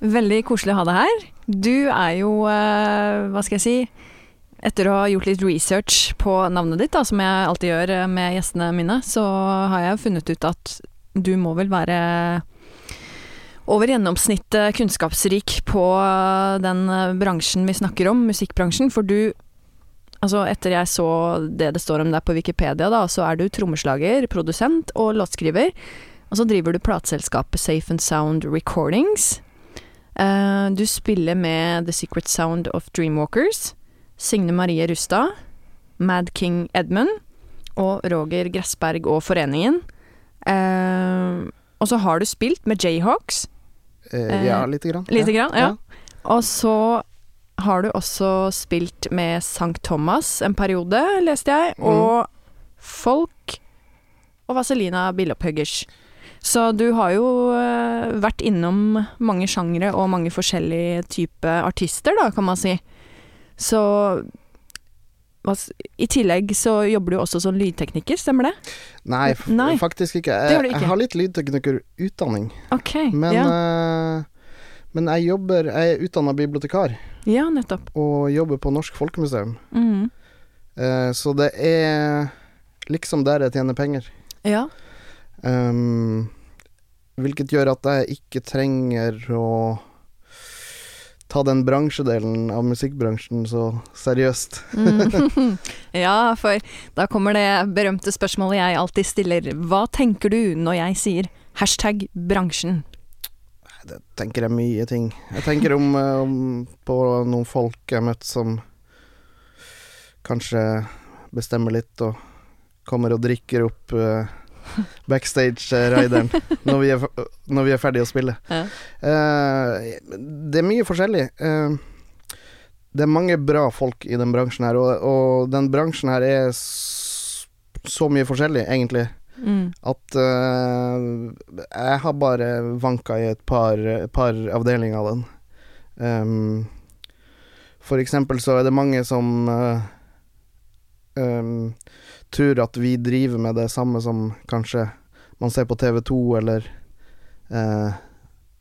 Veldig koselig å ha deg her. Du er jo, eh, hva skal jeg si Etter å ha gjort litt research på navnet ditt, da, som jeg alltid gjør eh, med gjestene mine, så har jeg funnet ut at du må vel være over gjennomsnittet kunnskapsrik på den bransjen vi snakker om, musikkbransjen. For du Altså, etter jeg så det det står om deg på Wikipedia, da, så er du trommeslager, produsent og låtskriver. Og så driver du plateselskapet Safe and Sound Recordings. Uh, du spiller med The Secret Sound of Dreamwalkers, Signe Marie Rustad, Mad King Edmund og Roger Gressberg og Foreningen. Uh, og så har du spilt med Jayhawks. Uh, ja, lite grann. Lite grann, ja. ja. Og så har du også spilt med St. Thomas en periode, leste jeg, mm. og Folk og Vazelina Billopphuggers. Så du har jo uh, vært innom mange sjangre og mange forskjellige typer artister, da, kan man si. Så i tillegg så jobber du også som lydtekniker, stemmer det? Nei, Nei. faktisk ikke. Jeg, ikke. jeg har litt lydteknikerutdanning. Ok, men, ja. uh, men jeg jobber Jeg er utdanna bibliotekar. Ja, nettopp. Og jobber på Norsk Folkemuseum. Mm. Uh, så det er liksom der jeg tjener penger. Ja. Um, hvilket gjør at jeg ikke trenger å ta den bransjedelen av musikkbransjen så seriøst. mm. Ja, for da kommer det berømte spørsmålet jeg alltid stiller. Hva tenker du når jeg sier hashtag bransjen? Det tenker jeg mye ting. Jeg tenker om, om på noen folk jeg har møtt som kanskje bestemmer litt og kommer og drikker opp uh, backstage-rideren når, vi er, når vi er ferdige å spille. Ja. Uh, det er mye forskjellig. Uh, det er mange bra folk i den bransjen her, og, og den bransjen her er så mye forskjellig, egentlig. Mm. At uh, jeg har bare vanka i et par, par avdelinger av den. Um, for eksempel så er det mange som um, tror at vi driver med det samme som kanskje man ser på TV2 eller eh,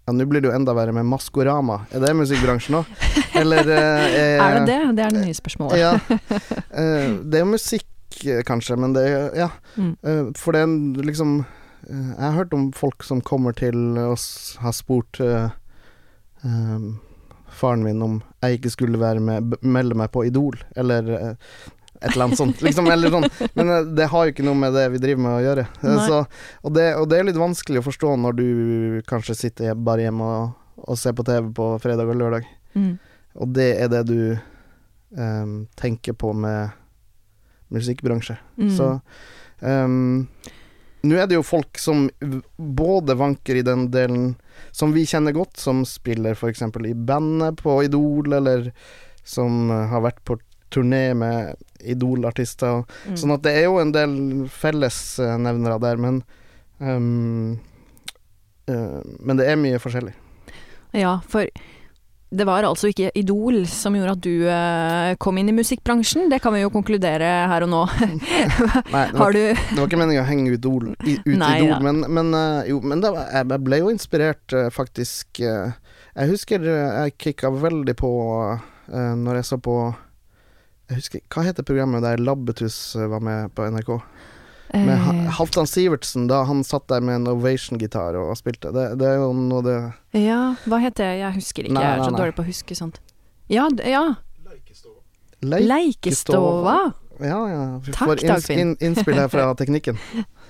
ja, Nå blir det jo enda verre med Maskorama. Er det musikkbransjen òg? Eller eh, Er det det? Det er det nye spørsmålet. ja. Eh, det er jo musikk, eh, kanskje, men det er Ja. Mm. Eh, for det er liksom eh, Jeg har hørt om folk som kommer til oss, har spurt faren min om jeg ikke skulle være med, melde meg på Idol, eller et eller annet sånt, liksom. Eller sånn. Men eh, det har jo ikke noe med det vi driver med å gjøre. Eh, så, og, det, og, det, er litt vanskelig å forstå når du kanskje sitter bare hjemme og, og ser på TV på fredag og lørdag. Mm. Og det er det du um, tenker på med musikkbransje. Mm. Så um, nå er det jo folk som både vanker i den delen som vi kjenner godt, som spiller f.eks. i bandet på Idol, eller som har vært på turné med Idol-artister. Mm. Sånn at det er jo en del fellesnevnere der, men um, uh, Men det er mye forskjellig. Ja, for det var altså ikke Idol som gjorde at du uh, kom inn i musikkbransjen, det kan vi jo konkludere her og nå. Nei, det var, det var, ikke meningen å henge Idol, i, ut Nei, Idol, ja. men, men, uh, jo, men var, jeg ble jo inspirert, faktisk. jeg husker jeg kicka veldig på når jeg så på jeg husker, Hva heter programmet der Labbetuss eh, var med på NRK? Med Eh, Halvdan Sivertsen, da han satt der med en Ovation-gitar og spilte. Det, det er jo noe det ja, hva heter det? Jeg husker ikke. Nei, jeg er så nei, nei. dårlig på å huske sånt. Ja, ja. Leikestova. Leikestova. Ja, ja. Vi Takk, får inns Dagfinn. inn, innspill her fra teknikken.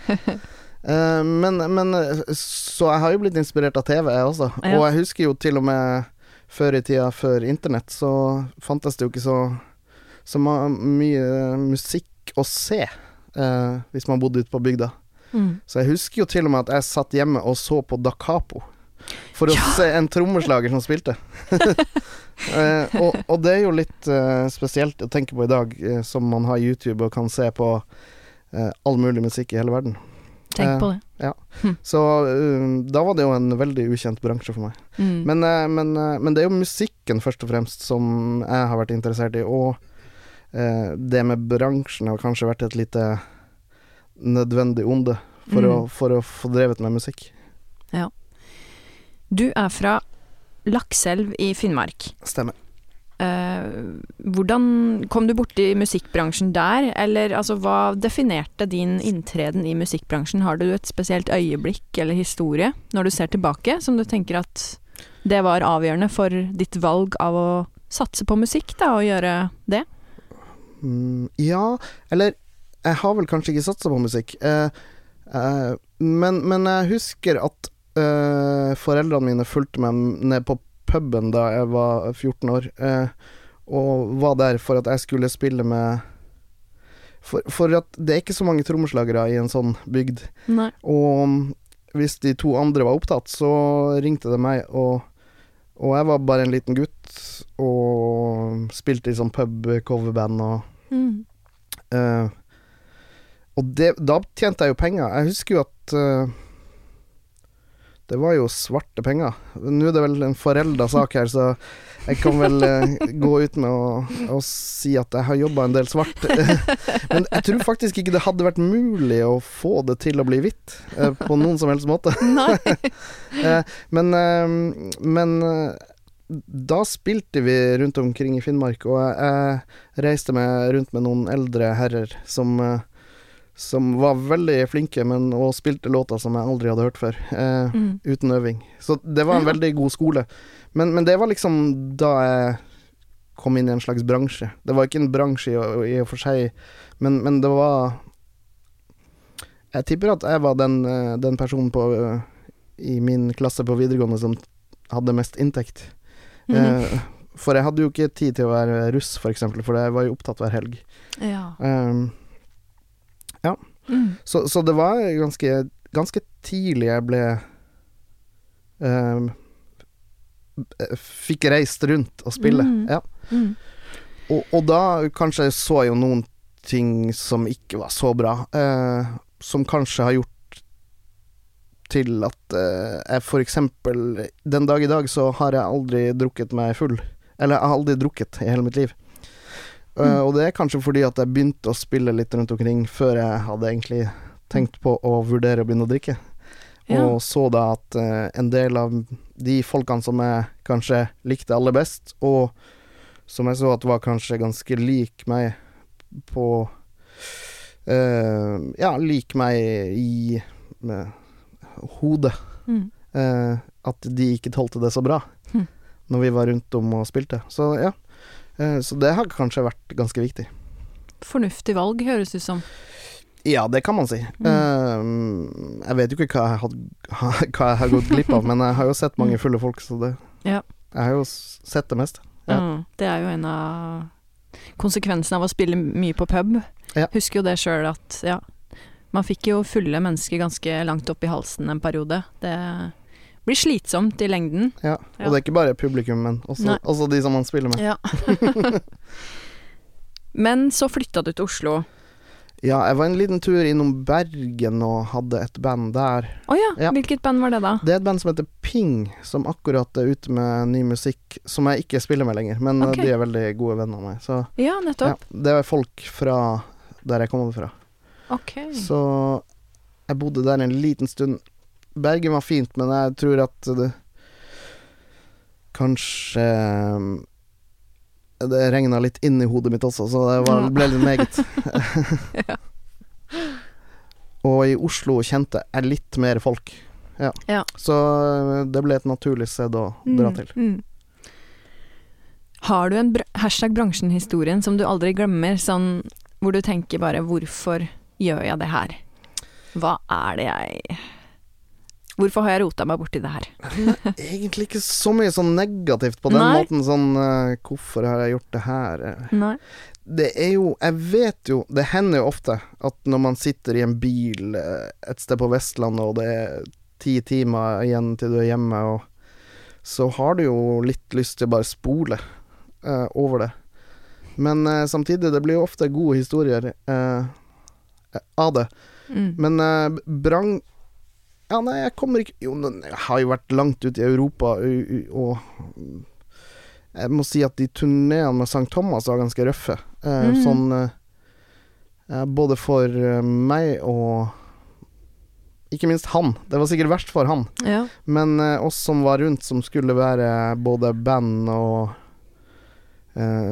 uh, men, men eh, Så jeg har jo blitt inspirert av TV, jeg også. Ja. Og jeg husker jo til og med før i tida, før internett, så fantes det jo ikke så, så ma mye musikk å se eh, hvis man bodde ute på bygda. Mm. Så jeg husker jo til og med at jeg satt hjemme og så på Da Capo. For å Ja! se en trommeslager som spilte. eh, og, og det er jo litt eh, spesielt å tenke på i dag, eh, som man har YouTube og kan se på eh, all mulig musikk i hele verden. Tenk Eh, på det. Så um, da var det jo en veldig ukjent bransje for meg. Mm. Men, eh, men, eh, men det er jo musikken først og fremst som jeg har vært interessert i, og eh, det med bransjen har kanskje vært et lite nødvendig onde for, Mm. å, for å få drevet med musikk. Du er fra Lakselv i Finnmark. Stemmer. Eh, hvordan kom du borti musikkbransjen der, eller altså hva definerte din inntreden i musikkbransjen? Har du et spesielt øyeblikk eller historie når du ser tilbake, som du tenker at det var avgjørende for ditt valg av å satse på musikk, da, og gjøre det? Mm, ja, eller jeg har vel kanskje ikke satsa på musikk. Eh, eh, men, men jeg husker at eh, foreldrene mine fulgte meg ned på puben da jeg var 14 år, eh, og var der for at jeg skulle spille med for, for at det er ikke så mange trommeslagere i en sånn bygd. Nei. Og hvis de to andre var opptatt, så ringte det meg, og, og jeg var bare en liten gutt og spilte i sånn pub-coverband og Mm. uh, Og det, da tjente jeg jo penger. Jeg husker jo at eh, det var jo svarte penger. Nå er det vel en forelda sak her, så jeg kan vel eh, gå ut med å, å si at jeg har jobba en del svart. Men jeg tror faktisk ikke det hadde vært mulig å få det til å bli hvitt, eh, på noen som helst måte. Eh, men eh, men eh, da spilte vi rundt omkring i Finnmark, og jeg, reiste med rundt med noen eldre herrer som eh, som var veldig flinke, men og spilte låter som jeg aldri hadde hørt før. Eh, Mm. uten øving. Så det var en Ja. veldig god skole. Men, men det var liksom da jeg kom inn i en slags bransje. Det var ikke en bransje i, i og for seg, men, men det var Jeg tipper at jeg var den, eh, den personen på, i min klasse på videregående som hadde mest inntekt. Mm. Eh, for jeg hadde jo ikke tid til å være russ, for eksempel, for jeg var jo opptatt hver helg. Ja. Um, Mm. så, så det var ganske, ganske tidlig jeg ble um, Fikk reist rundt og spille. Mm. Ja. Mm. Og, og da kanskje så jeg jo noen ting som ikke var så bra, uh, som kanskje har gjort til at uh, jeg for eksempel Den dag i dag så har jeg aldri drukket meg full. Eller jeg har aldri drukket i hele mitt liv. Mm. og det er kanskje fordi at jeg begynte å spille litt rundt omkring før jeg hadde egentlig tenkt på å vurdere å begynne å drikke. Ja. Og så da at eh, en del av de folkene som jeg kanskje likte aller best, og som jeg så at var kanskje ganske lik meg på uh, Ja, lik meg i med hodet. Mm. at de ikke tålte det så bra mm. når vi var rundt om og spilte. Så ja. Eh, så det har kanskje vært ganske viktig. Fornuftig valg, høres det ut som. Ja, det kan man si. Mm. Eh, jeg vet jo ikke hva jeg, had, hva jeg har gått glipp av, men jeg har jo sett mange Mm. fulle folk, så det Ja. Jeg har jo sett det meste. Ja. Mm. Det er jo en av konsekvensene av å spille mye på pub. Ja. Husker jo det sjøl at ja, man fikk jo fulle mennesker ganske langt opp i halsen en periode. Det blir slitsomt i lengden. Ja. Ja. Og det er ikke bare publikum, men også, også de som man spiller med. Ja. Men så flytta du til Oslo. Ja, jeg var en liten tur innom Bergen og hadde et band der. Å ja, Ja. hvilket band var det da? Det er et band som heter Ping, som akkurat er ute med ny musikk, som jeg ikke spiller med lenger, men okay. De er veldig gode venner av meg. Så Ja, ja, nettopp. det er folk fra der jeg kommer fra. Ok. Så jeg bodde der en liten stund. Bergen var fint, men jeg tror at det Kanskje um, Det regna litt inn i hodet mitt også, så det var, ble litt meget. Og i Oslo kjente jeg litt mer folk. Ja. Ja. Så eh, det ble et naturlig sted å dra til. Mm. Har du en br hashtag bransjen-historien som du aldri glemmer, sånn hvor du tenker bare 'hvorfor gjør jeg det her'? Hva er det jeg Hvorfor har jeg rota meg borti det her? Egentlig ikke så mye sånn negativt på den Nei. måten. Sånn uh, 'hvorfor har jeg gjort det her'? Nei. Det er jo Jeg vet jo Det hender jo ofte at når man sitter i en bil eh, et sted på Vestlandet, og det er ti timer igjen til du er hjemme, og så har du jo litt lyst til å bare spole uh, over det. Men uh, samtidig, det blir jo ofte gode historier av det. Mm. Men uh, Brang Ja, nei, jeg kommer ikke Jo, jeg har jo vært langt ute i Europa, og jeg må si at de turneene med St. Thomas var ganske røffe. Eh, Mhm. Sånn eh, eh, Både for meg og ikke minst han. Det var sikkert verst for han. Ja. Men eh, oss som var rundt, som skulle være både band og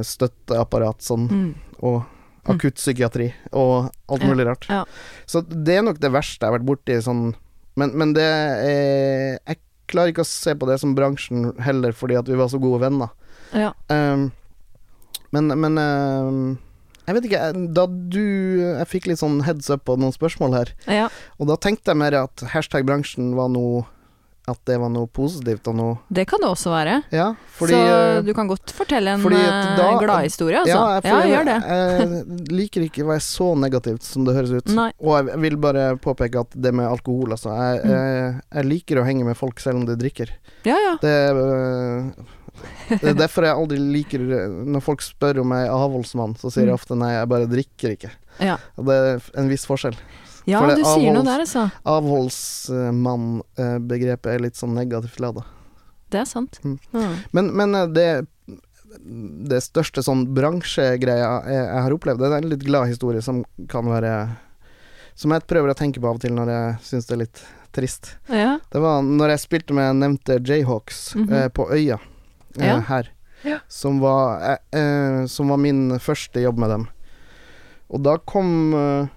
støtteapparat sånn, Mm. og akuttpsykiatri og alt mulig rart. Ja. Så det er nok det verste jeg har vært borti sånn Men, men det eh, Jeg klarer ikke å se på det som bransjen heller, fordi at vi var så gode venner. ja. Um, men men um, jeg vet ikke, da du Jeg fikk litt sånn heads up på noen spørsmål her, ja. og da tenkte jeg mer at hashtag bransjen var noe At det var noe positivt og noe Det kan det også være. Ja, fordi så eh, du kan godt fortelle en eh, gladhistorie, altså. Ja, Ja, gjør det. Jeg liker ikke å være så negativt som det høres ut. Nei. Og jeg vil bare påpeke at det med alkohol, altså Jeg, Mm. jeg, jeg liker å henge med folk selv om de drikker. Ja, ja. Det, øh, det er derfor jeg aldri liker Når folk spør om jeg er avholdsmann, så sier jeg Mm. ofte nei, jeg bare drikker ikke. Ja, det er en viss forskjell. Ja du sier noe der, altså. Avholdsmann-begrepet er litt sånn negativt lada. Det er sant. Mm. Mm. Men, men øh, det det største sånn bransjegreia jeg, jeg har opplevd, det er en litt glad historie som kan være Som jeg prøver å tenke på av og til når jeg syns det er litt trist. Ja. Det var når jeg spilte med nevnte Jayhawks Mhm. eh, på Øya eh, Ja. her. Ja. Som, var, eh, eh, som var min første jobb med dem. Og da kom eh,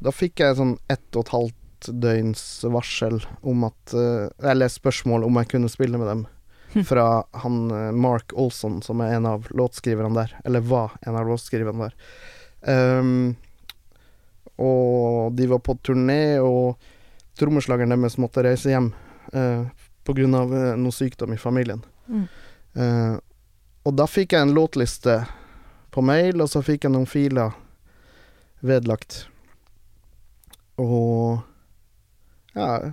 Da fikk jeg sånn ett og et halvt døgns varsel om at eh, Eller spørsmål om jeg kunne spille med dem. Hm. Fra han eh, Mark Olson, som er en av låtskriverne der. Eller var en av låtskriverne der. Um, og de var på turné, og trommeslageren deres måtte reise hjem uh, av eh, noe sykdom i familien. Mm. Uh, og da fikk jeg en låtliste på mail, og så fikk jeg noen filer vedlagt. Og ja,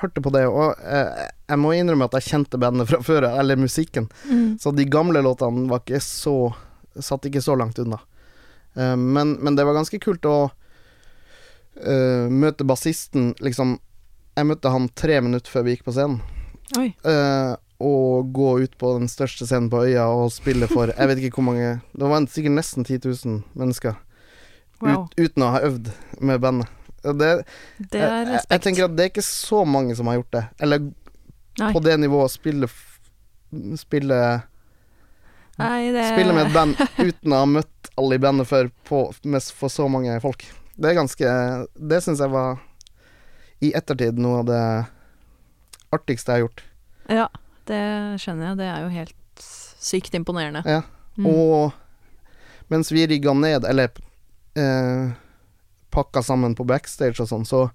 hørte på det, og eh, jeg må innrømme at jeg kjente bandet fra før, eller musikken. Mm. Så de gamle låtene var ikke så Satt ikke så langt unna. Eh, men, men det var ganske kult å eh, møte bassisten liksom Jeg møtte han tre minutter før vi gikk på scenen. Oi. Eh, og gå ut på den største scenen på øya og spille for Jeg vet ikke hvor mange Det var sikkert nesten 10 000 mennesker. Wow. Ut, uten å ha øvd med bandet. Det, Det er respekt. jeg, jeg tenker at det er ikke så mange som har gjort det. Eller Nei. på det nivået spille Spille Nei, det Spille med et band uten å ha møtt alle i bandet før på, med, for så mange folk. Det er ganske Det syns jeg var i ettertid noe av det artigste jeg har gjort. Ja, det skjønner jeg. Det er jo helt sykt imponerende. Ja. Mm. Og mens vi rigga ned, eller eh, pakka sammen på backstage og sånn, så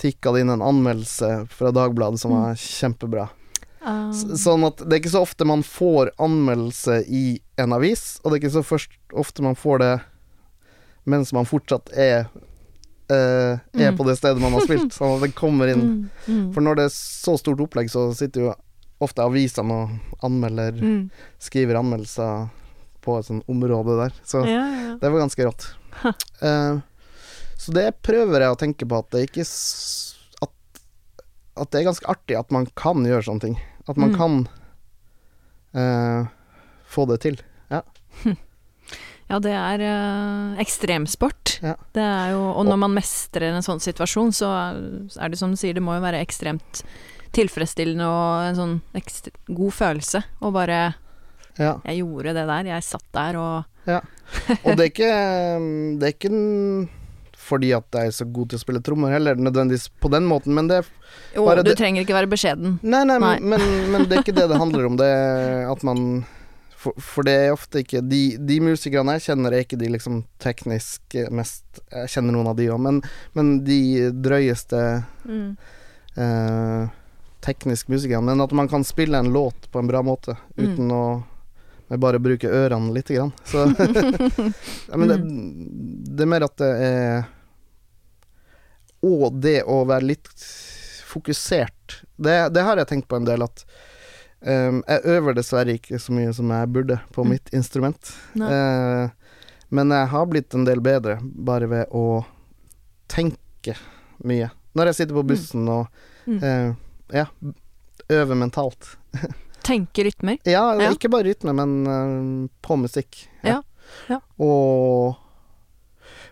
tikka det inn en anmeldelse fra Dagbladet som var kjempebra. Um. Sånn at det er ikke så ofte man får anmeldelse i en avis, og det er ikke så først ofte man får det mens man fortsatt er Uh, er Mm. på det stedet man har spilt. Sånn at det kommer inn Mm. Mm. For når det er så stort opplegg, så sitter jo ofte avisene og anmelder Mm. Skriver anmeldelser på et sånt område der. Så Ja, ja. det var ganske rått. Eh, så det prøver jeg å tenke på, at det ikke at, at det er ganske artig at man kan gjøre sånne ting. At man Mm. kan uh, få det til. Ja, det er eh, ekstremsport. Ja. Det er jo, og når man mestrer en sånn situasjon, så er det som du sier, det må jo være ekstremt tilfredsstillende og en sånn god følelse. Og bare Ja. 'Jeg gjorde det der. Jeg satt der og Og det er ikke Det er ikke fordi at jeg er så god til å spille trommer, heller nødvendigvis på den måten, men det Jo, Bare du det- trenger ikke være beskjeden. Nei, nei, Nei. Men, men det er ikke det det handler om. Det er at man For, for det er ofte ikke De, de musikerne jeg kjenner, er ikke de liksom teknisk mest Jeg kjenner noen av de òg, men, men de drøyeste Mm. eh, teknisk musikerne. Men at man kan spille en låt på en bra måte Mm. uten å med bare bruke ørene lite grann. Så ja, Men det, det er mer at det er Og det å være litt fokusert. Det, det har jeg tenkt på en del, at um, jeg øver dessverre ikke så mye som jeg burde på Mm. mitt instrument. Eh, men jeg har blitt en del bedre bare ved å tenke mye. Når jeg sitter på bussen og Mm. eh, ja, øver mentalt. Tenke rytmer. Ja, Ja. ikke bare rytme, men uh, på musikk. Ja, ja. Og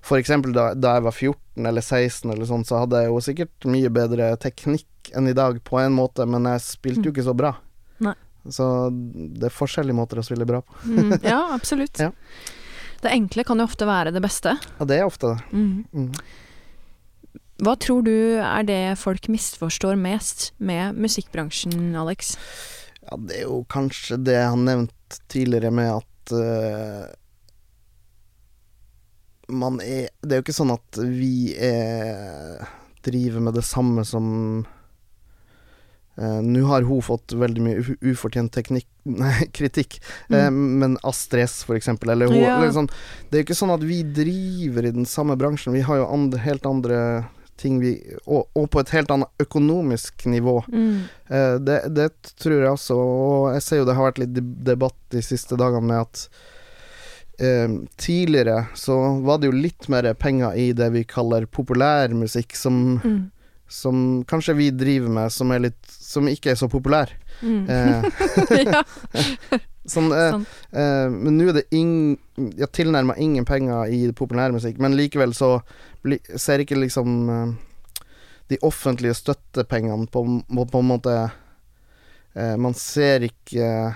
for eksempel da, da jeg var 14 eller 16 eller sånn, så hadde jeg jo sikkert mye bedre teknikk enn i dag på en måte, men jeg spilte jo ikke så bra. Mm. Nei. Så det er forskjellige måter å spille bra på. Mm. Ja, absolutt. Ja. Det enkle kan jo ofte være det beste. Ja, det er ofte det. Mm. Mm. Hva tror du er det folk misforstår mest med musikkbransjen, Alex? Ja, det er jo kanskje det jeg har nevnt tidligere med at eh, man er Det er jo ikke sånn at vi er driver med det samme som eh, Nå har hun fått veldig mye ufortjent teknikk Nei, kritikk, eh, men Astrid S, for eksempel, eller hun Ja. eller sånn, Det er jo ikke sånn at vi driver i den samme bransjen. Vi har jo andre, helt andre ting vi og, og på et helt annet økonomisk nivå. Mm. Eh, det, det tror jeg også, og jeg ser jo det har vært litt debatt de siste dagene med at tidligere så var det jo litt mer penger i det vi kaller populærmusikk, som, Mm. som kanskje vi driver med, som, er litt, som ikke er så populær. Mm. Eh, sånn, eh, eh, men nå er det ing, ja, tilnærma ingen penger i populærmusikk, men likevel så bli, ser ikke liksom eh, de offentlige støttepengene på, på, på en måte eh, Man ser ikke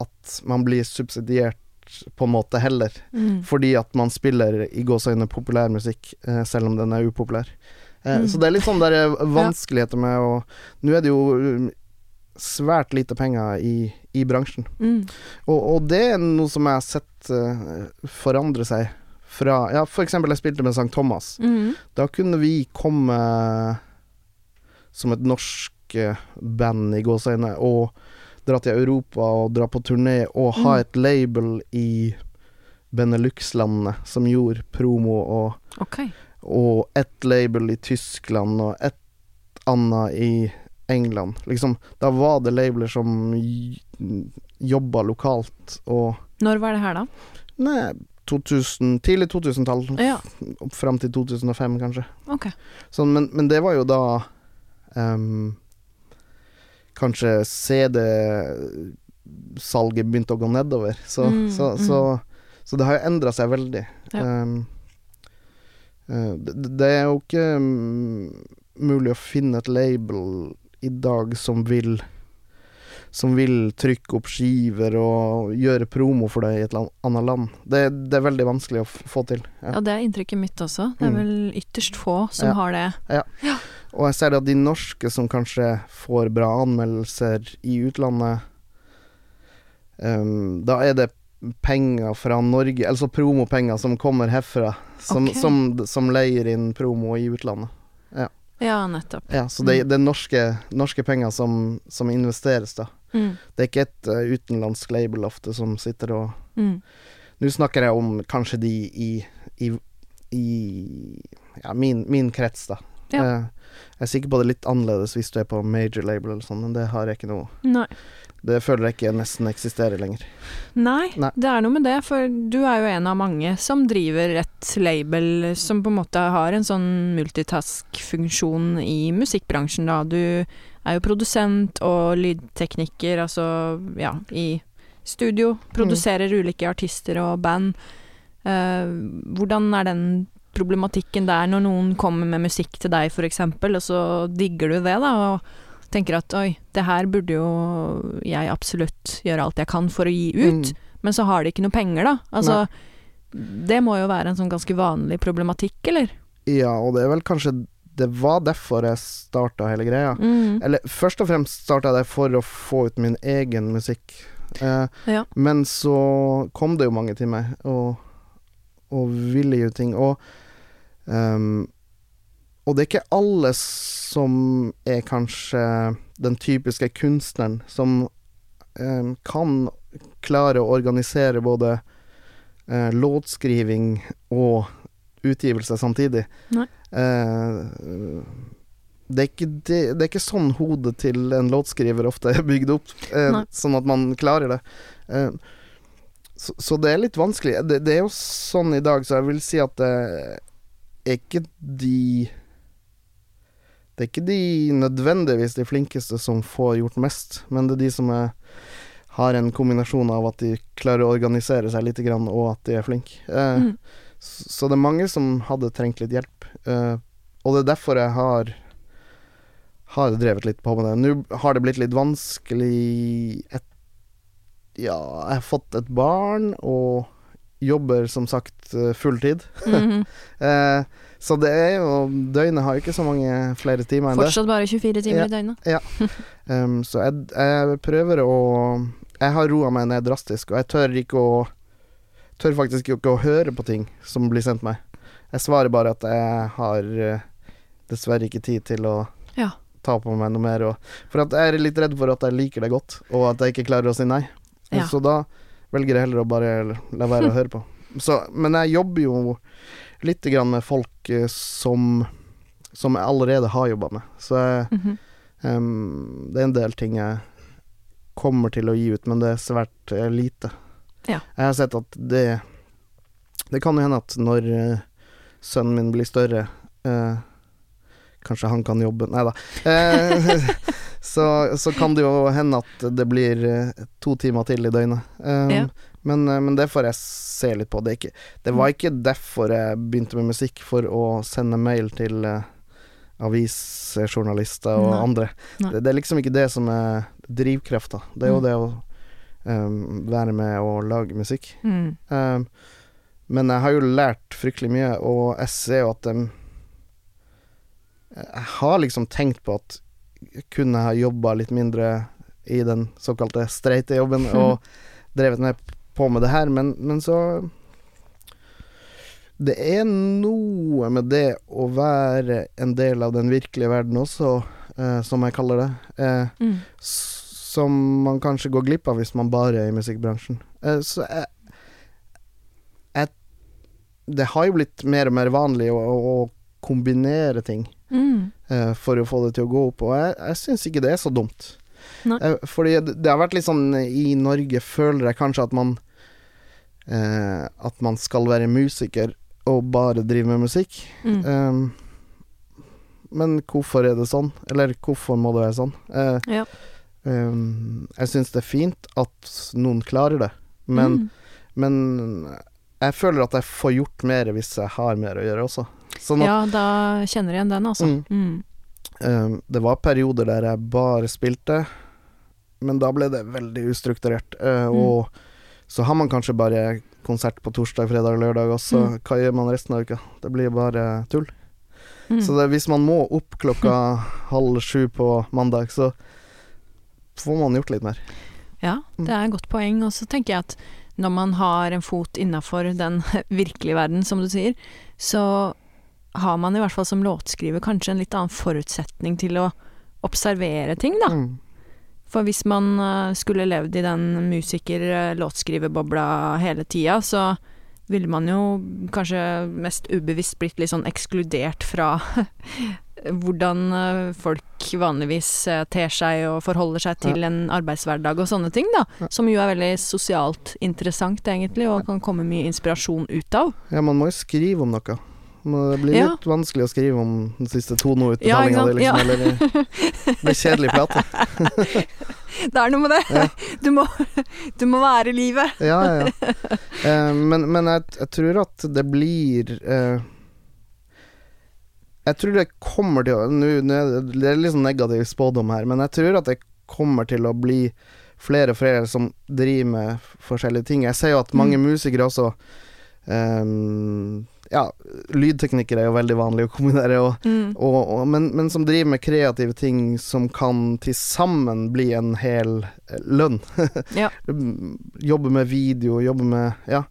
at man blir subsidiert på en måte heller, Mm. fordi at man spiller i gåseøyne populærmusikk, eh, selv om den er upopulær. Eh, Mm. Så det er litt sånn der eh, vanskeligheter med å Nå er det jo um, svært lite penger i, i bransjen. Mm. Og, og det er noe som jeg har sett forandre seg fra Ja, for eksempel jeg spilte med St. Thomas. Mm. Da kunne vi komme som et norsk band i gåseøyne og dra til Europa og dra på turné og ha Mm. et label i Benelux-landene som gjorde promo, og, okay. og ett label i Tyskland og et annet i England. Liksom, da var det labeler som jobba lokalt og Når var det her, da? Nei, 2000, tidlig 2000-tall. Ja, Fram til 2005, kanskje. Okay. Sånn, men, men det var jo da ehm, Kanskje CD-salget begynte å gå nedover. Så, Mm, så, mm. så, så det har jo endra seg veldig. Ja. Um, det, det er jo ikke mm, mulig å finne et label i dag som vil som vil trykke opp skiver og gjøre promo for det i et annet land. Det, det er veldig vanskelig å få til. Ja. Ja, det er inntrykket mitt også. Det er Mm. vel ytterst få som Ja. har det. Ja, Og jeg ser at de norske som kanskje får bra anmeldelser i utlandet, um, da er det penger fra Norge, altså promopenger som kommer herfra, som, okay. som, som leier inn promo i utlandet. Ja, nettopp. Ja, så det, det er norske, norske penger som, som investeres, da. Mm. Det er ikke et eh, utenlandsk label ofte som sitter og Mm. Nå snakker jeg om kanskje de i, i, i ja, min, min krets, da. Ja. Eh, jeg er sikker på det er litt annerledes hvis du er på major label eller sånn, men det har jeg ikke noe Nei. Det føler jeg ikke nesten eksisterer lenger. Nei, Nei. det er noe med det, for du er jo en av mange som driver et label som på en måte har en sånn multitask-funksjon i musikkbransjen, da. Du er jo produsent og lydtekniker, altså ja, i studio. Produserer ulike artister og band. Eh, hvordan er den problematikken der når noen kommer med musikk til deg, eksempel, og så digger du det, da, og tenker at oi, det her burde jo jeg absolutt gjøre alt jeg kan for å gi ut, Mm. men så har de ikke noe penger, da. Altså, det må jo være en sånn ganske vanlig problematikk, eller? Ja, og det er vel kanskje Det var derfor jeg starta hele greia. Mm. Eller først og fremst starta jeg det for å få ut min egen musikk. Eh, Ja. Men så kom det jo mange til meg, og, og ville jo ting. Og, um, og det er ikke alle som er kanskje den typiske kunstneren som um, kan klare å organisere både eh, låtskriving og utgivelse samtidig. Nei. Eh, det er, ikke det, det er ikke sånn hodet til en låtskriver ofte er bygd opp, eh, sånn at man klarer det. Eh, så, så det er litt vanskelig. Det, det er jo sånn i dag, så jeg vil si at det er ikke de Det er ikke de nødvendigvis de flinkeste som får gjort mest, men det er de som er, har en kombinasjon av at de klarer å organisere seg litt, og at de er flinke. Eh, Mm. Så, det er mange som hadde trengt litt hjelp, Uh, og det er derfor jeg har har drevet litt på med det. Nå har det blitt litt vanskelig et, Ja, jeg har fått et barn og jobber som sagt fulltid. Mm -hmm. uh, så det er jo Døgnet har jo ikke så mange flere timer enn det. Fortsatt bare 24 timer Ja. i døgnet. Um, så jeg, jeg prøver å Jeg har roa meg ned drastisk, og jeg tør ikke å Tør faktisk ikke å høre på ting som blir sendt meg. Jeg svarer bare at jeg har eh, dessverre ikke tid til å Ja. ta på meg noe mer. Og, for at jeg er litt redd for at jeg liker det godt, og at jeg ikke klarer å si nei. Ja. Så da velger jeg heller å bare la være å høre på. Så, men jeg jobber jo litt grann med folk eh, som Som jeg allerede har jobba med. Så jeg mm -hmm. um, det er en del ting jeg kommer til å gi ut, men det er svært eh, lite. Ja. Jeg har sett at det Det kan jo hende at når uh, sønnen min blir større uh, Kanskje han kan jobbe Nei da. Uh, så, så kan det jo hende at det blir to timer til i døgnet. Um, Ja. men, men det får jeg se litt på. Det, ikke, det var ikke derfor jeg begynte med musikk, for å sende mail til avisjournalister og Nei. andre. Nei. Det, det er liksom ikke det som er drivkrafta. Det er jo Mm. det å ehm, være med og lage musikk. Mm. Um, men jeg har jo lært fryktelig mye, og jeg ser jo at dem Jeg har liksom tenkt på at jeg kunne ha jobba litt mindre i den såkalte streite jobben og drevet med på med det her, men, men så Det er noe med det å være en del av den virkelige verden også, eh, som jeg kaller det, eh, Mm. Som man kanskje går glipp av hvis man bare er i musikkbransjen. Eh, så jeg, jeg Det har jo blitt mer og mer vanlig å, å kombinere ting Mm. eh, for å få det til å gå opp, og jeg, jeg syns ikke det er så dumt. Nei. Eh, fordi det, det har vært litt sånn i Norge, føler jeg kanskje at man eh, At man skal være musiker og bare drive med musikk. Mm. Um, men hvorfor er det sånn? Eller hvorfor må det være sånn? Eh, Ja. Um, jeg syns det er fint at noen klarer det, men, Mm. men jeg føler at jeg får gjort mer hvis jeg har mer å gjøre også. Sånn at Ja, da kjenner jeg igjen den, altså. Mm. Mm. um, det var perioder der jeg bare spilte, men da ble det veldig ustrukturert. Mm. Og så har man kanskje bare konsert på torsdag, fredag og lørdag, og så Mm. hva gjør man resten av uka? Det blir bare tull. Mm. Så det, hvis man må opp klokka halv sju på mandag, så får man gjort litt mer. Ja, Mm. det er et godt poeng. Og så tenker jeg at når man har en fot innafor den virkelige verden, som du sier, så har man i hvert fall som låtskriver kanskje en litt annen forutsetning til å observere ting, da. Mm. For hvis man eh, skulle levd i den musiker-låtskriverbobla hele tida, så ville man jo kanskje mest ubevisst blitt litt sånn ekskludert fra hvordan eh, folk vanligvis eh, ter seg og forholder seg til en arbeidshverdag og sånne ting, da. Som jo er veldig sosialt interessant, egentlig, og kan komme mye inspirasjon ut av. Ja, man må jo skrive om noe. Men det blir Ja. litt vanskelig å skrive om den siste Ja, toneutbetalinga ja, di, liksom. Eller det blir kjedelig plate. Det er noe med det! Ja. Du, må, du må være i livet. Ja, ja, ja. Eh, men men jeg, jeg tror at det blir eh, Jeg tror det kommer til å det- er litt sånn negativ spådom her, men jeg tror at det kommer til å bli flere og flere som driver med forskjellige ting. Jeg ser jo at mange Mm. musikere også um, Ja, lydteknikere er jo veldig vanlig å kombinere, og, Mm. og, og, men, men som driver med kreative ting som kan til sammen bli en hel eh, lønn. Ja. jobbe med video, jobbe med Ja.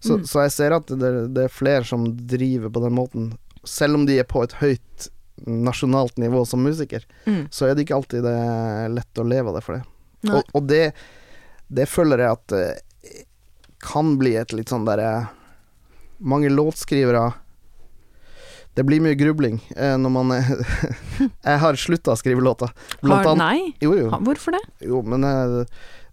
Så, Mm. så jeg ser at det, det er flere som driver på den måten, selv om de er på et høyt nasjonalt nivå som musiker Mm. så er det ikke alltid det er lett å leve av det for det. Og, og det, det føler jeg at eh, kan bli et litt sånn derre Mange låtskrivere Det blir mye grubling eh, når man Jeg har slutta å skrive låter. Blant Har, nei? Jo, jo. Hvorfor det? jo men eh,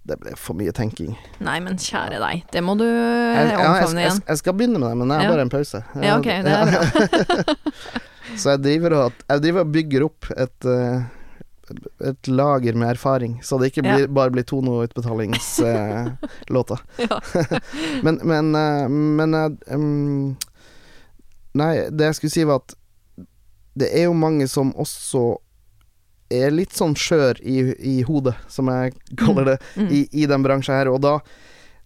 det ble for mye tenking. Nei, men kjære deg, det må du omfavne ja, igjen. jeg, jeg skal begynne med det, men jeg har Ja. bare en pause. Ja, ok, det er bra. så jeg driver, og, jeg driver og bygger opp et eh, et lager med erfaring, så det ikke blir, bare blir Tono-utbetalingslåter. Men men, eh, men eh, um, Nei, det jeg skulle si var at det er jo mange som også er litt sånn skjør i, i hodet, som jeg kaller det, Mm. i, i den bransjen her. Og da,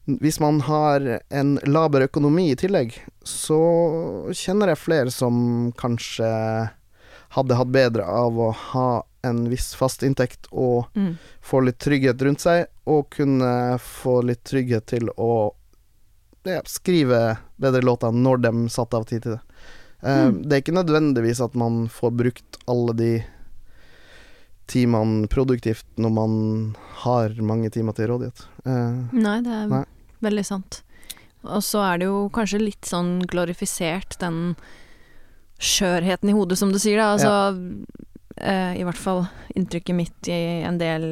hvis man har en laber økonomi i tillegg, så kjenner jeg flere som kanskje hadde hatt bedre av å ha en viss fast inntekt og Mm. få litt trygghet rundt seg, og kunne få litt trygghet til å ja, skrive bedre låter når de satte av tid til det. Uh, Mm. Det er ikke nødvendigvis at man får brukt alle de timene produktivt når man har mange timer til rådighet. Eh, Nei, det er Nei. veldig sant. Og så er det jo kanskje litt sånn glorifisert, den skjørheten i hodet, som du sier, da. Altså eh, I hvert fall inntrykket mitt i en del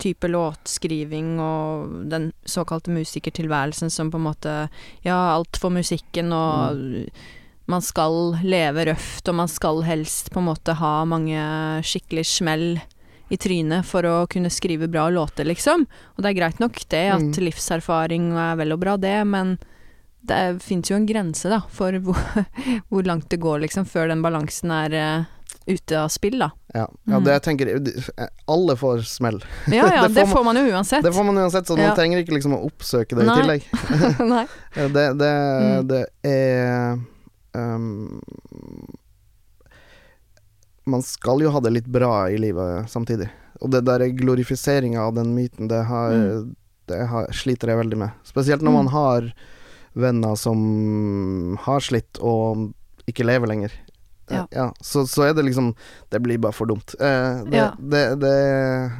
type låtskriving og den såkalte musikertilværelsen som på en måte Ja, alt for musikken, og man skal leve røft, og man skal helst på en måte ha mange skikkelig smell i trynet for å kunne skrive bra låter, liksom. Og det er greit nok det, at Mm. livserfaring er vel og bra det, men det fins jo en grense, da, for hvor, hvor langt det går, liksom, før den balansen er eh, ute av spill, da. ja. ja, Mm. det jeg tenker Alle får smell. Ja ja, Det det, får får man jo uansett. Det får man uansett, så Ja. man trenger ikke liksom å oppsøke det Nei. i tillegg. Det, det, Mm. det er ehm, Man skal jo ha det litt bra i livet samtidig. Og det der glorifiseringa av den myten, det, har, Mm. det har, sliter jeg veldig med. Spesielt når Mm. man har venner som har slitt og ikke lever lenger. Ja. Ja, så, så er det liksom Det blir bare for dumt. Eh, det, Ja. det, det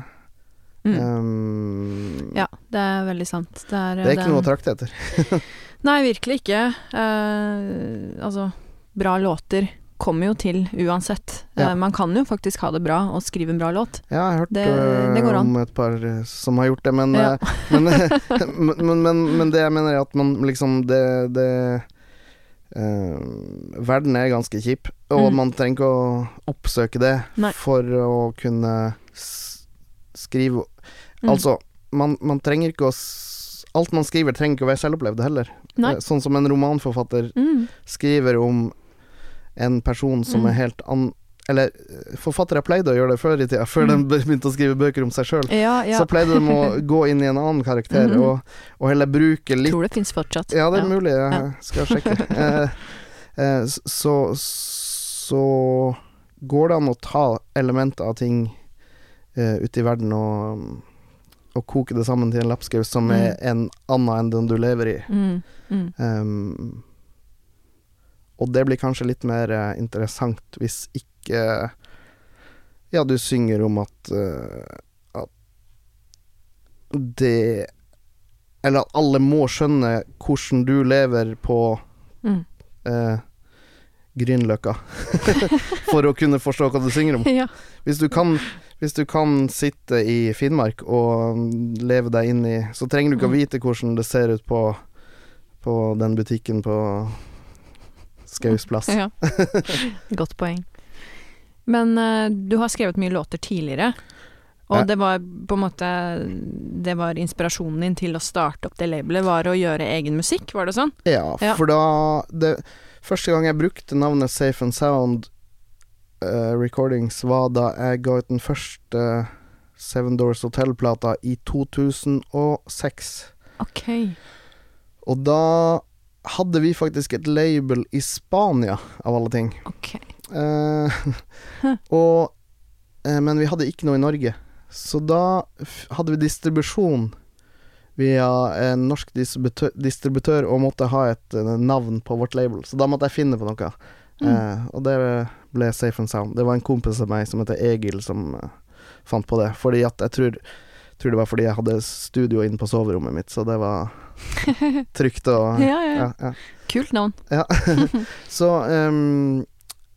Mm. um, Ja, det er veldig sant. Det er, Det er ikke noe å trakte etter. Nei, virkelig ikke. Eh, altså, bra låter kommer jo til uansett. Ja. Eh, man kan jo faktisk ha det bra og skrive en bra låt. Ja, jeg har hørt Det- øh, det om et par som har gjort det, men, Ja. men, men, men, men, men det jeg mener er at man liksom Det, det eh, Verden er ganske kjip, og Mm. man trenger ikke å oppsøke det Nei. for å kunne skrive Mm. Altså, man, man trenger ikke å Alt man skriver, trenger ikke å være selvopplevd heller. Nei. Eh, Sånn som en romanforfatter Mm. skriver om en person som Mm. er helt an... Eller eh, forfattere pleide å gjøre det før i tida, før Mm. de begynte å skrive bøker om seg sjøl. Ja, ja. Så pleide de å gå inn i en annen karakter Mhm. og, og heller bruke litt Tror det fins fortsatt. Ja, det er mulig, jeg Ja. skal sjekke. eh, eh, så, så går det an å ta elementer av ting eh, ute i verden og, og koke det sammen til en lapskaus som Mm. er en annen enn den du lever i. Mm. Mm. Um, og det blir kanskje litt mer uh, interessant hvis ikke Ja, du synger om at uh, At det Eller at alle må skjønne hvordan du lever på Mm. eh, Grünerløkka for å kunne forstå hva du synger om. Ja. Hvis du kan hvis du kan sitte i Finnmark og leve deg inn i Så trenger du ikke å Mm. vite hvordan det ser ut på, på den butikken på Skaus plass. ja. Godt poeng. Men uh, du har skrevet mye låter tidligere. Og Ja. det var på en måte Det var inspirasjonen din til å starte opp det labelet, var å gjøre egen musikk, var det sånn? Ja, Ja. for da det, Første gang jeg brukte navnet Safe and Sound eh, Recordings, var da jeg ga ut den første Seven Doors Hotel-plata i 2006. Ok. Og da hadde vi faktisk et label i Spania, av alle ting. Ok. Uh, og uh, Men vi hadde ikke noe i Norge. Så da hadde vi distribusjon via en norsk distributør, distributør og måtte ha et uh, navn på vårt label. Så da måtte jeg finne på noe. Mm. Og det ble Safe and Sound. Det var en kompis av meg som heter Egil som uh, fant på det. Fordi at jeg tror, tror det var fordi jeg hadde studio inne på soverommet mitt, så det var trygt og Ja, ja. ja, ja. Kult navn. Så um,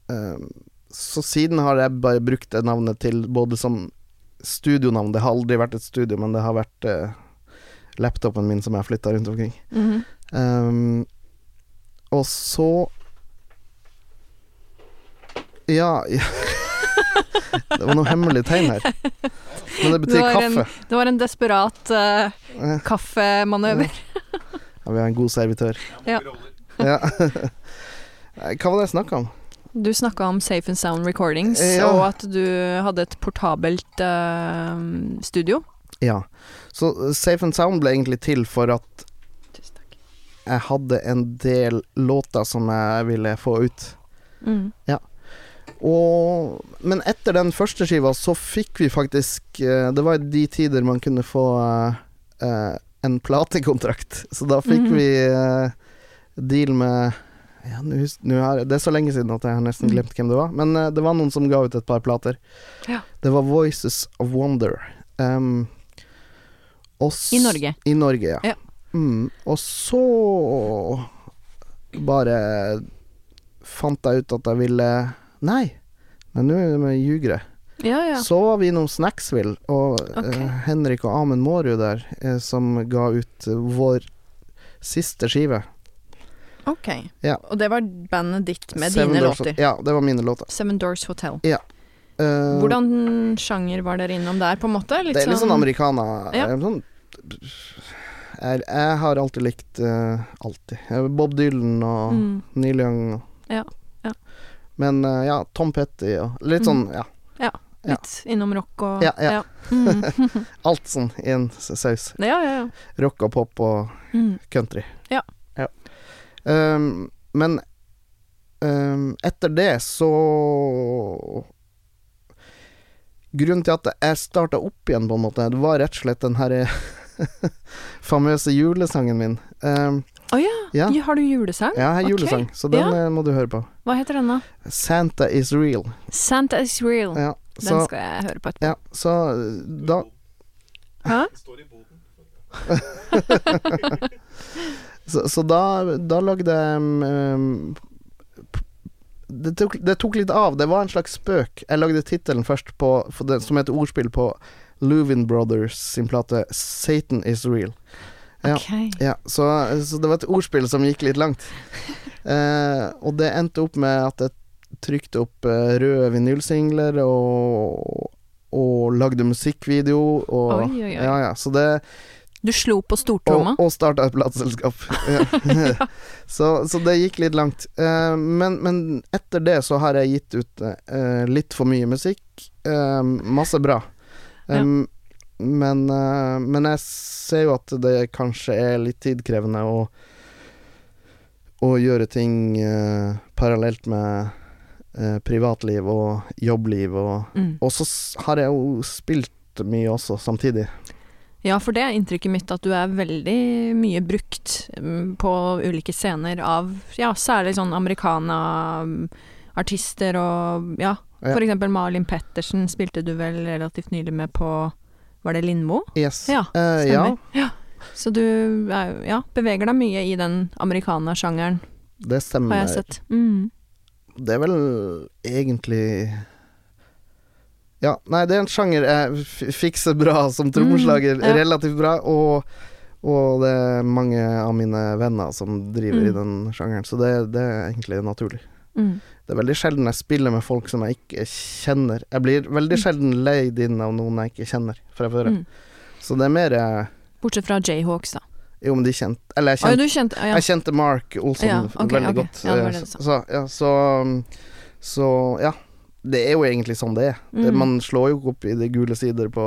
um, Så siden har jeg bare brukt det navnet til både som studionavn Det har aldri vært et studio, men det har vært uh, laptopen min som jeg har flytta rundt omkring. Mm -hmm. um, og så Ja, ja. Det var noe hemmelig tegn her. Men det betyr Det kaffe. en-. Det var en desperat eh, Eh, kaffemanøver. Ja, vi har en god servitør. Ja. Ja. Hva var det jeg snakka om? Du snakka om Safe and Sound Recordings, Ja. og at du hadde et portabelt uh, studio. Ja. Så uh, Safe and Sound ble egentlig til for at Tusen takk. jeg hadde en del låter som jeg ville få ut. Mm. Og, men etter den første skiva så fikk vi faktisk eh, Det var i de tider man kunne få eh, eh, en platekontrakt. Så da fikk Mhm. vi eh, deal med ja, nu, nu er, Det er så lenge siden at jeg har nesten Mhm. glemt hvem det var. Men eh, det var noen som ga ut et par plater. Ja. Det var Voices of Wonder. Um, oss, I Norge. I Norge, ja. Ja. Mm, og så bare fant jeg ut at jeg ville Nei, men nå er vi ljugere. Ja, ja. Så var vi innom Snacksville, og okay. eh, Henrik og Amund Mårud der, eh, som ga ut eh, vår siste skive. Ok. Ja. Og det var bandet ditt med Seven dine Doors- låter. Ja, det var mine låter. Seven Doors Hotel. Eh, Hvordan sjanger var dere innom der, på en måte? det er litt sånn americana Ja. eh, sånn, jeg, jeg har alltid likt uh, Alltid. Bob Dylan og Mm. Neil Young. og- Ja, ja. Men eh, ja, Tom Petty og litt sånn, ja. ja. Litt innom rock og Ja, ja. Mm. Alt sånn i en saus. ja, ja, ja. Rock og pop og Mm. country. Ja. Um, men um, etter det så Grunnen til at jeg starta opp igjen, på en måte, det var rett og slett den herre famøse julesangen min. Um, Å oh, Ja. ja. Har du julesang? jeg har julesang, så den Ja. eh, må du høre på. Hva heter den da? Santa is real. Santa is real. Ja, Den skal jeg høre på etterpå. ja, så da Hæ? Så, så da, da lagde jeg um, det, tok, det tok litt av. Det var en slags spøk. Jeg lagde tittelen først på, for det, som heter ordspill på Louvin Brothers sin plate 'Satan Is Real'. Ja. Ok. Ja, så, så det var et ordspill som gikk litt langt. Eh, og det endte opp med at jeg trykte opp eh, røde vinylsingler og, og lagde musikkvideo og Oi, oi, oi. Ja, ja. Så det Du slo på stortromma? og, og starta et plateselskap. Ja. så, så det gikk litt langt. Eh, men, men etter det så har jeg gitt ut eh, litt for mye musikk. Eh, masse bra. Ja. Men, eh, men jeg ser jo at det kanskje er litt tidkrevende å, å gjøre ting eh, parallelt med eh, privatliv og jobbliv. Og, Mm. og så har jeg jo spilt mye også samtidig. Ja, for det er inntrykket mitt at du er veldig mye brukt mm, på ulike scener av ja, særlig sånn americana-artister og ja, Ja. for eksempel Malin Pettersen spilte du vel relativt nylig med på Var det Lindmo? Yes. Ja, Eh, ja. Stemmer. Ja. Så du er, ja, beveger deg mye i den americana-sjangeren, Det stemmer. har jeg sett. Mm. Det er vel egentlig Ja, nei, det er en sjanger jeg fikser bra som trommeslager. Mm, ja. Relativt bra. Og, og det er mange av mine venner som driver i Mm. den sjangeren, så det, det er egentlig naturlig. Det er veldig sjelden jeg spiller med folk som jeg ikke kjenner. Jeg blir veldig Mm. sjelden leid inn av noen jeg ikke kjenner fra før. Mm. Så det er mer eh, Bortsett fra Jayhawks, da. Jo, men de kjente Eller jeg Å, ja, kjente ah, ja. Jeg kjente Mark Olsson Ja, okay, veldig okay. godt. Ja, det eh, det. Så, ja, så, så ja. Det er jo egentlig sånn det er. Det, Mm. man slår jo opp i de gule sider på,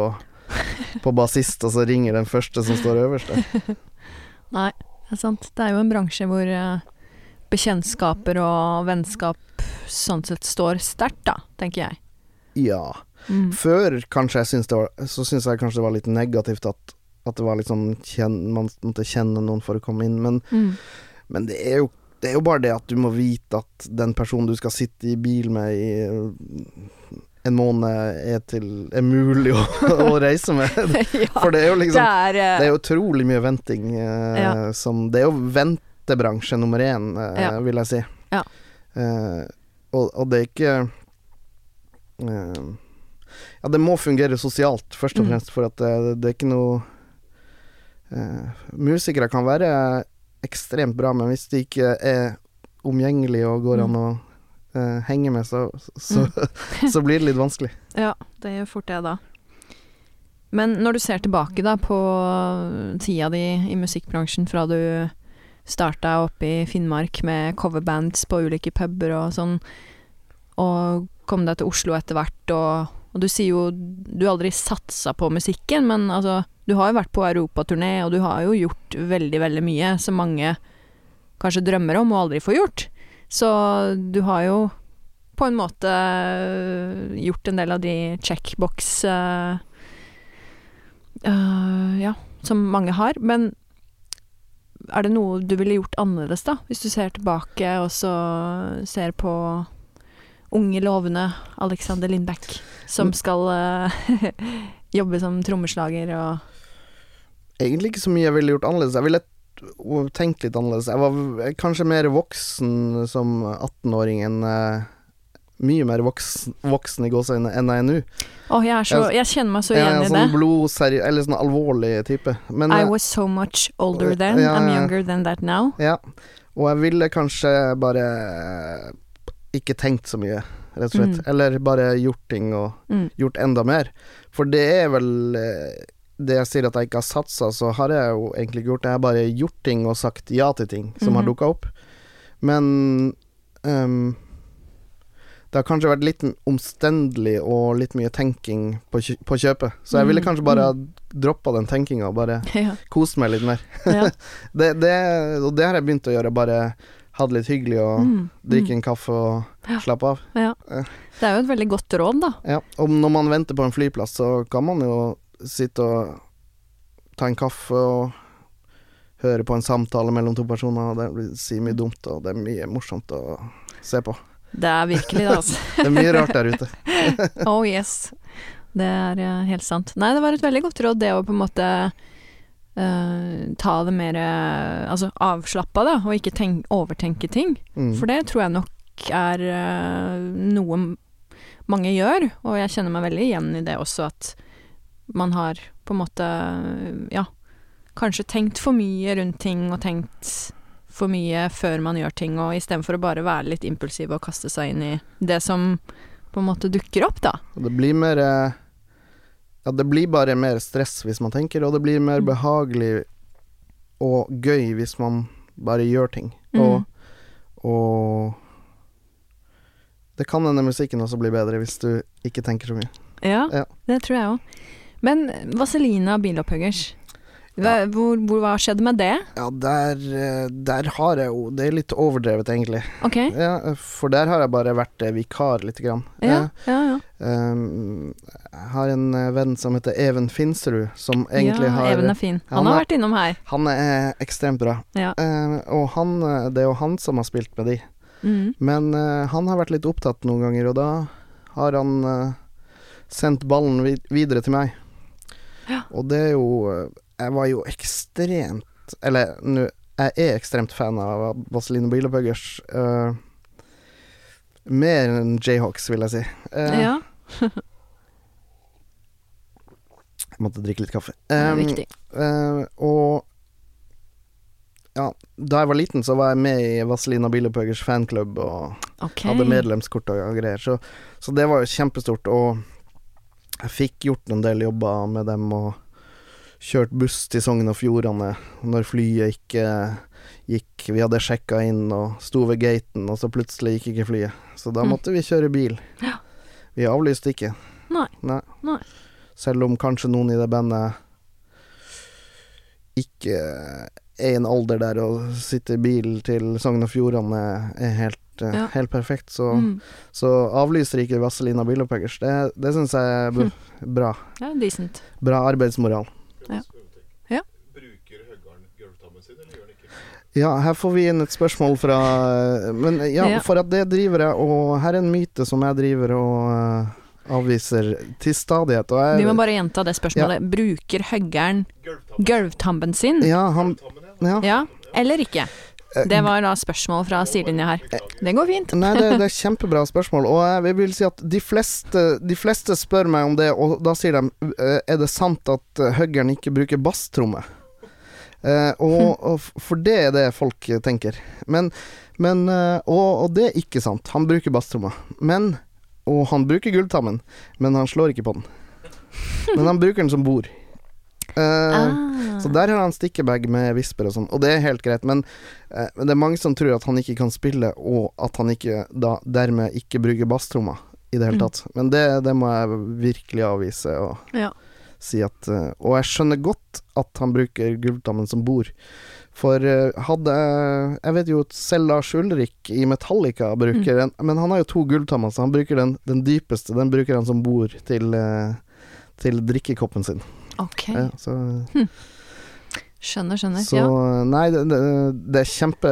på bassist, og så ringer den første som står øverst der. Nei, Det er sant. Det er jo en bransje hvor eh, bekjentskaper og vennskap sånn sett står sterkt, da, tenker jeg. Ja. Mm. Før kanskje jeg syns det var Så syns jeg kanskje det var litt negativt at, at det var litt sånn kjen, Man måtte kjenne noen for å komme inn, men, Mm. men det er jo det er jo bare det at du må vite at den personen du skal sitte i bil med i en måned, er, til, er mulig å, å reise med. ja, For det er jo liksom eh, Det er jo utrolig mye venting. Eh, Ja. som, det er jo ventebransje nummer én, eh, Ja. vil jeg si. Ja. Eh, og, og det er ikke uh, Ja, det må fungere sosialt, først og Mm. fremst, for at det, det er ikke noe uh, Musikere kan være ekstremt bra, men hvis de ikke er omgjengelige og går an å uh, henge med, så, så, så blir det litt vanskelig. Ja, det gjør fort det, da. Men når du ser tilbake da på tida di i musikkbransjen fra du starta oppe i Finnmark med coverbands på ulike puber og sånn, og kom deg til Oslo etter hvert, og, og du sier jo du aldri satsa på musikken, men altså, du har jo vært på europaturné, og du har jo gjort veldig, veldig mye som mange kanskje drømmer om og aldri får gjort. Så du har jo på en måte øh, gjort en del av de checkbox uh, uh, Ja, som mange har. Men er det noe du ville gjort annerledes, da? Hvis du ser tilbake og så ser på unge, lovende Alexander Lindbæk, som skal uh, jobbe som trommeslager og Egentlig ikke så mye jeg ville gjort annerledes. Jeg ville tenkt litt annerledes. Jeg var kanskje mer voksen som 18-åring enn eh, Mye mer voksen, voksen i gåseøynene enn jeg er nå. Oh, jeg er så Jeg kjenner meg så Jeg er igjen en i sånn det. blodseri... Eller sånn alvorlig type. Men I eh, was so much older then. Ja, I'm younger than that now. Ja. Og jeg ville kanskje bare ikke tenkt så mye, rett og slett. Mm. Eller bare gjort ting og Mm. gjort enda mer. For det er vel eh, det jeg sier at jeg ikke har satsa, så har jeg jo egentlig ikke gjort det. Jeg har bare gjort ting og sagt ja til ting som har Mhm. dukka opp. Men ehm, det har kanskje vært litt omstendelig og litt mye tenking på, kjø på kjøpet. Så jeg ville Mm, kanskje bare ha droppa den tenkinga og bare Ja. kost meg litt mer. ja. Det, det, og det har jeg begynt å gjøre. Bare ha det litt hyggelig og Mm, drikke mm. en kaffe og Ja. slappe av. Ja. Det er jo et veldig godt råd, da. Ja, og når man venter på en flyplass, så kan man jo sitte og ta en kaffe og høre på en samtale mellom to personer, og det blir si mye dumt, og det er mye morsomt å se på. Det er virkelig det, altså. Det er mye rart der ute. Oh yes. Det er eh, helt sant. Nei, det var et veldig godt råd, det å på en måte Uh, ta det mer uh, altså avslappa, da, og ikke tenk, overtenke ting. Mm. For det tror jeg nok er uh, noe mange gjør, og jeg kjenner meg veldig igjen i det også, at man har på en måte, ja, kanskje tenkt for mye rundt ting, og tenkt for mye før man gjør ting, og istedenfor å bare være litt impulsiv og kaste seg inn i det som på en måte dukker opp, da. Det blir mer eh, Ja, det blir bare mer stress hvis man tenker, og det blir mer Mm. behagelig og gøy hvis man bare gjør ting. Mm. Og, og det kan hende musikken også blir bedre hvis du ikke tenker så mye. Ja, Ja. det tror jeg òg. Men Vaselina Bilopphøggers, hva, hvor, hva skjedde med det? Ja, der, eh, der har jeg jo Det er litt overdrevet, egentlig. Okay. Ja, for der har jeg bare vært eh, vikar lite grann. ja, ja, ja. Um, jeg har en eh, venn som heter Even Finsterud, som egentlig ja, har Even er fin. Han, han har vært innom her. Han er ekstremt bra. Ja. Uh, og han, eh, det er jo han som har spilt med de. Mm. Men uh, han har vært litt opptatt noen ganger, og da har han uh, sendt ballen vid videre til meg. Ja. Og det er jo eh, Jeg var jo ekstremt Eller nå Jeg er ekstremt fan av Vaseline Bilopphøggers. Uh, mer enn Jayhawks, vil jeg si. Uh, ja, Jeg måtte drikke litt kaffe. det er Um, viktig. Eh, og ja, da jeg var liten, så var jeg med i Vazelina Bilopphøggers fanklubb og okay. hadde medlemskort og greier, så, så det var jo kjempestort. Og jeg fikk gjort en del jobber med dem og kjørt buss til Sogn og Fjordane når flyet ikke gikk. Vi hadde sjekka inn og sto ved gaten, og så plutselig gikk ikke flyet. Så da Mm. måtte vi kjøre bil. Ja. Vi avlyste ikke. Nei. Nei. Nei. Selv om kanskje noen i det bandet ikke er i en alder der å sitte i bil til Sogn og Fjordane er helt, eh, Ja. helt perfekt. Så, Mm. så avlyser ikke Vazelina Bilopphøggers. Det, det syns jeg er bra. Ja, decent. Bra arbeidsmoral. Bruker høggaren gulvtammen sin, eller gjør han ikke? Ja, her får vi inn et spørsmål fra Men ja, Ja. for at det driver jeg Og her er en myte som jeg driver og eh, avviser til stadighet. Og jeg, Vi må bare gjenta det spørsmålet. Bruker høggeren Gulvtammen. sin? Ja, han ja. ja. Ja, eller ikke? Eh, Det var da spørsmål fra sidelinja her. Det går fint. Nei, det, det er kjempebra spørsmål. Og jeg vil si at de fleste, de fleste spør meg om det, og da sier de eh, Er det sant at huggeren ikke bruker basstromme? Eh, og, og for det er det folk eh, tenker. Men, men eh, og, og det er ikke sant. Han bruker basstromma. Men Og han bruker gulltammen, men han slår ikke på den. Men han bruker den som bord. Eh, Ah. så der har han stikkebag med visper og sånn, og det er helt greit, men, uh, men det er mange som tror at han ikke kan spille, og at han ikke da dermed ikke bruker basstromma i det hele Mm. tatt. Men det, det må jeg virkelig avvise og Ja. si at uh, Og jeg skjønner godt at han bruker gulvtammen som bord. For hadde Jeg vet jo at selv Lars Ulrik i Metallica bruker Mm. en Men han har jo to gulltammer, så han bruker den, den dypeste. Den bruker han som bord til, til drikkekoppen sin. Ok. Ja, så Skjønner, skjønner. så ja. nei, det, det, det er kjempe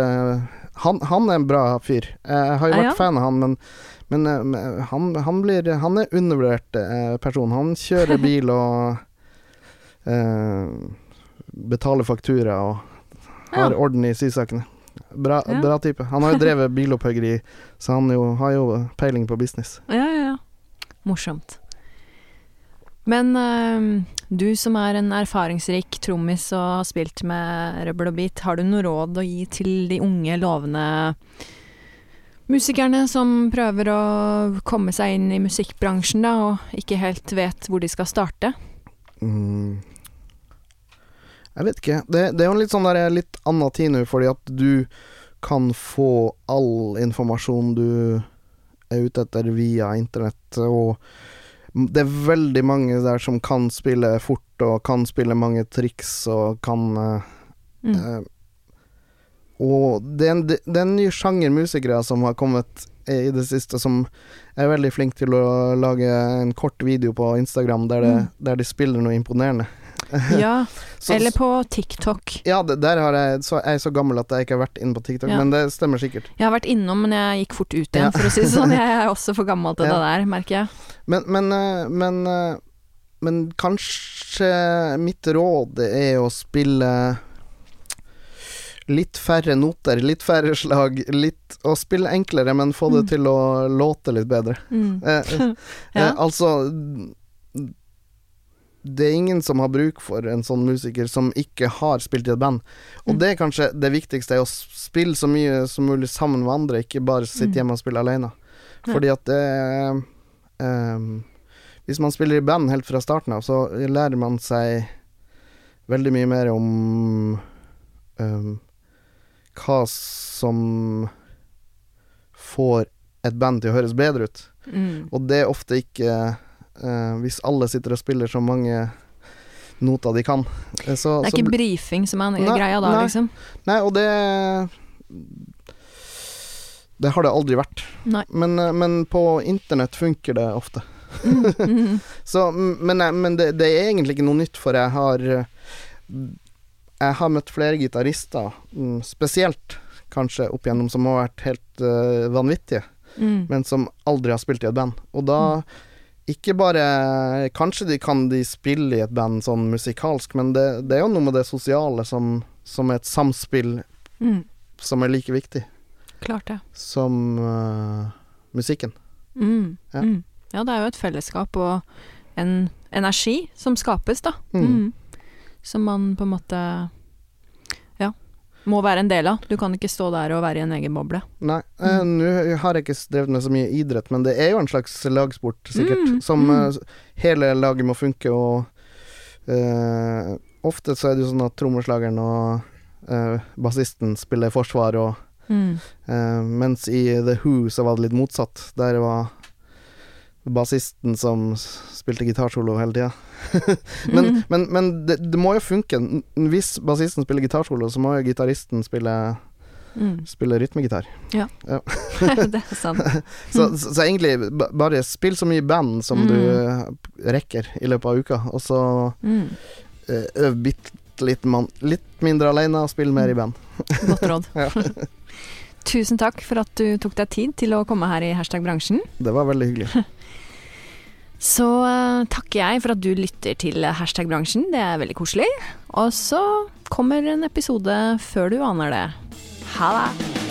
han, han er en bra fyr. Jeg har jo vært ja? fan av han, men, men eh, men han, han blir Han er undervurdert eh, person. Han kjører bil og eh, betaler faktura og har Ja. orden i sysakene. Bra, Ja. bra type. Han har jo drevet bilopphøggeri, så han jo, har jo peiling på business. Ja, ja, ja. Morsomt. Men eh, du som er en erfaringsrik trommis og har spilt med Røbbel og Beat, har du noe råd å gi til de unge, lovende musikerne som prøver å komme seg inn i musikkbransjen, da, og ikke helt vet hvor de skal starte? Mm. Jeg vet ikke. Det, det er jo litt sånn der, litt annen tid nå, fordi at du kan få all informasjon du er ute etter via internett, og det er veldig mange der som kan spille fort og kan spille mange triks og kan eh, Mm. eh, Og det er, en, det er en ny sjanger musikere som har kommet i det siste, som er veldig flink til å lage en kort video på Instagram der, det, Mm. der de spiller noe imponerende. Ja, Så- eller på TikTok. Ja, det, der har jeg så, Jeg er så gammel at jeg ikke har vært inne på TikTok, Ja. men det stemmer sikkert. Jeg har vært innom, men jeg gikk fort ut igjen, Ja. for å si det sånn. Jeg er også for gammel til det der, merker jeg. Men, men, eh, men, eh, men kanskje mitt råd er å spille litt færre noter, litt færre slag, litt Å spille enklere, men få det Mm. til å låte litt bedre. Mm. Eh, Ja. eh, altså Det er ingen som har bruk for en sånn musiker som ikke har spilt i et band. Og Mm. det er kanskje det viktigste, er å spille så mye som mulig sammen med andre, ikke bare sitte Mm. hjemme og spille alene. Ja. Fordi at det um, Hvis man spiller i band helt fra starten av, så lærer man seg veldig mye mer om um, hva som får et band til å høres bedre ut. Mm. Og det er ofte ikke eh, Hvis alle sitter og spiller så mange noter de kan. eh, Så, Det er så ikke bl- brifing som er Nei, greia da, nei. liksom. Nei, og det Det har det aldri vært. Men, eh, men på internett funker det ofte. Mm, mm, Så, men eh, men det, det er egentlig ikke noe nytt, for jeg har eh, Jeg har møtt flere gitarister, mm, spesielt kanskje opp igjennom, som har vært helt uh, vanvittige. mm. men som aldri har spilt i et band. Og da ikke bare Kanskje de kan de spille i et band sånn musikalsk, men det, det er jo noe med det sosiale som, som er et samspill Mm. som er like viktig Klart det. som uh, musikken. Mm. Ja. Mm. ja, det er jo et fellesskap og en energi som skapes, da. Mm. Mm. Som man på en måte må være en del av. Du kan ikke stå der og være i en egen boble. Nei, eh, nå har jeg ikke drevet med så mye idrett, men det er jo en slags lagsport, sikkert, Mm, som mm. eh, hele laget må funke, og eh, ofte så er det jo sånn at trommeslageren og eh, bassisten spiller forsvar, og Mm. Eh, mens i The Who så var det litt motsatt. Der var bassisten som spilte gitarsolo hele tida. men mm. men, men det, det må jo funke. Hvis bassisten spiller gitarsolo, så må jo gitaristen spille, Mm. spille rytmegitar. Ja det er sant. Så, så, så egentlig, bare spill så mye band som du eh, rekker i løpet av uka, og så Mm. eh, øv bitte litt, litt mindre alene og spill mer i band. Godt råd. Ja. Tusen takk for at du tok deg tid til å komme her i Hashtag bransjen. Det var veldig hyggelig. Så uh, takker jeg for at du lytter til Hashtag bransjen, det er veldig koselig. Og så kommer en episode før du aner det. Ha det!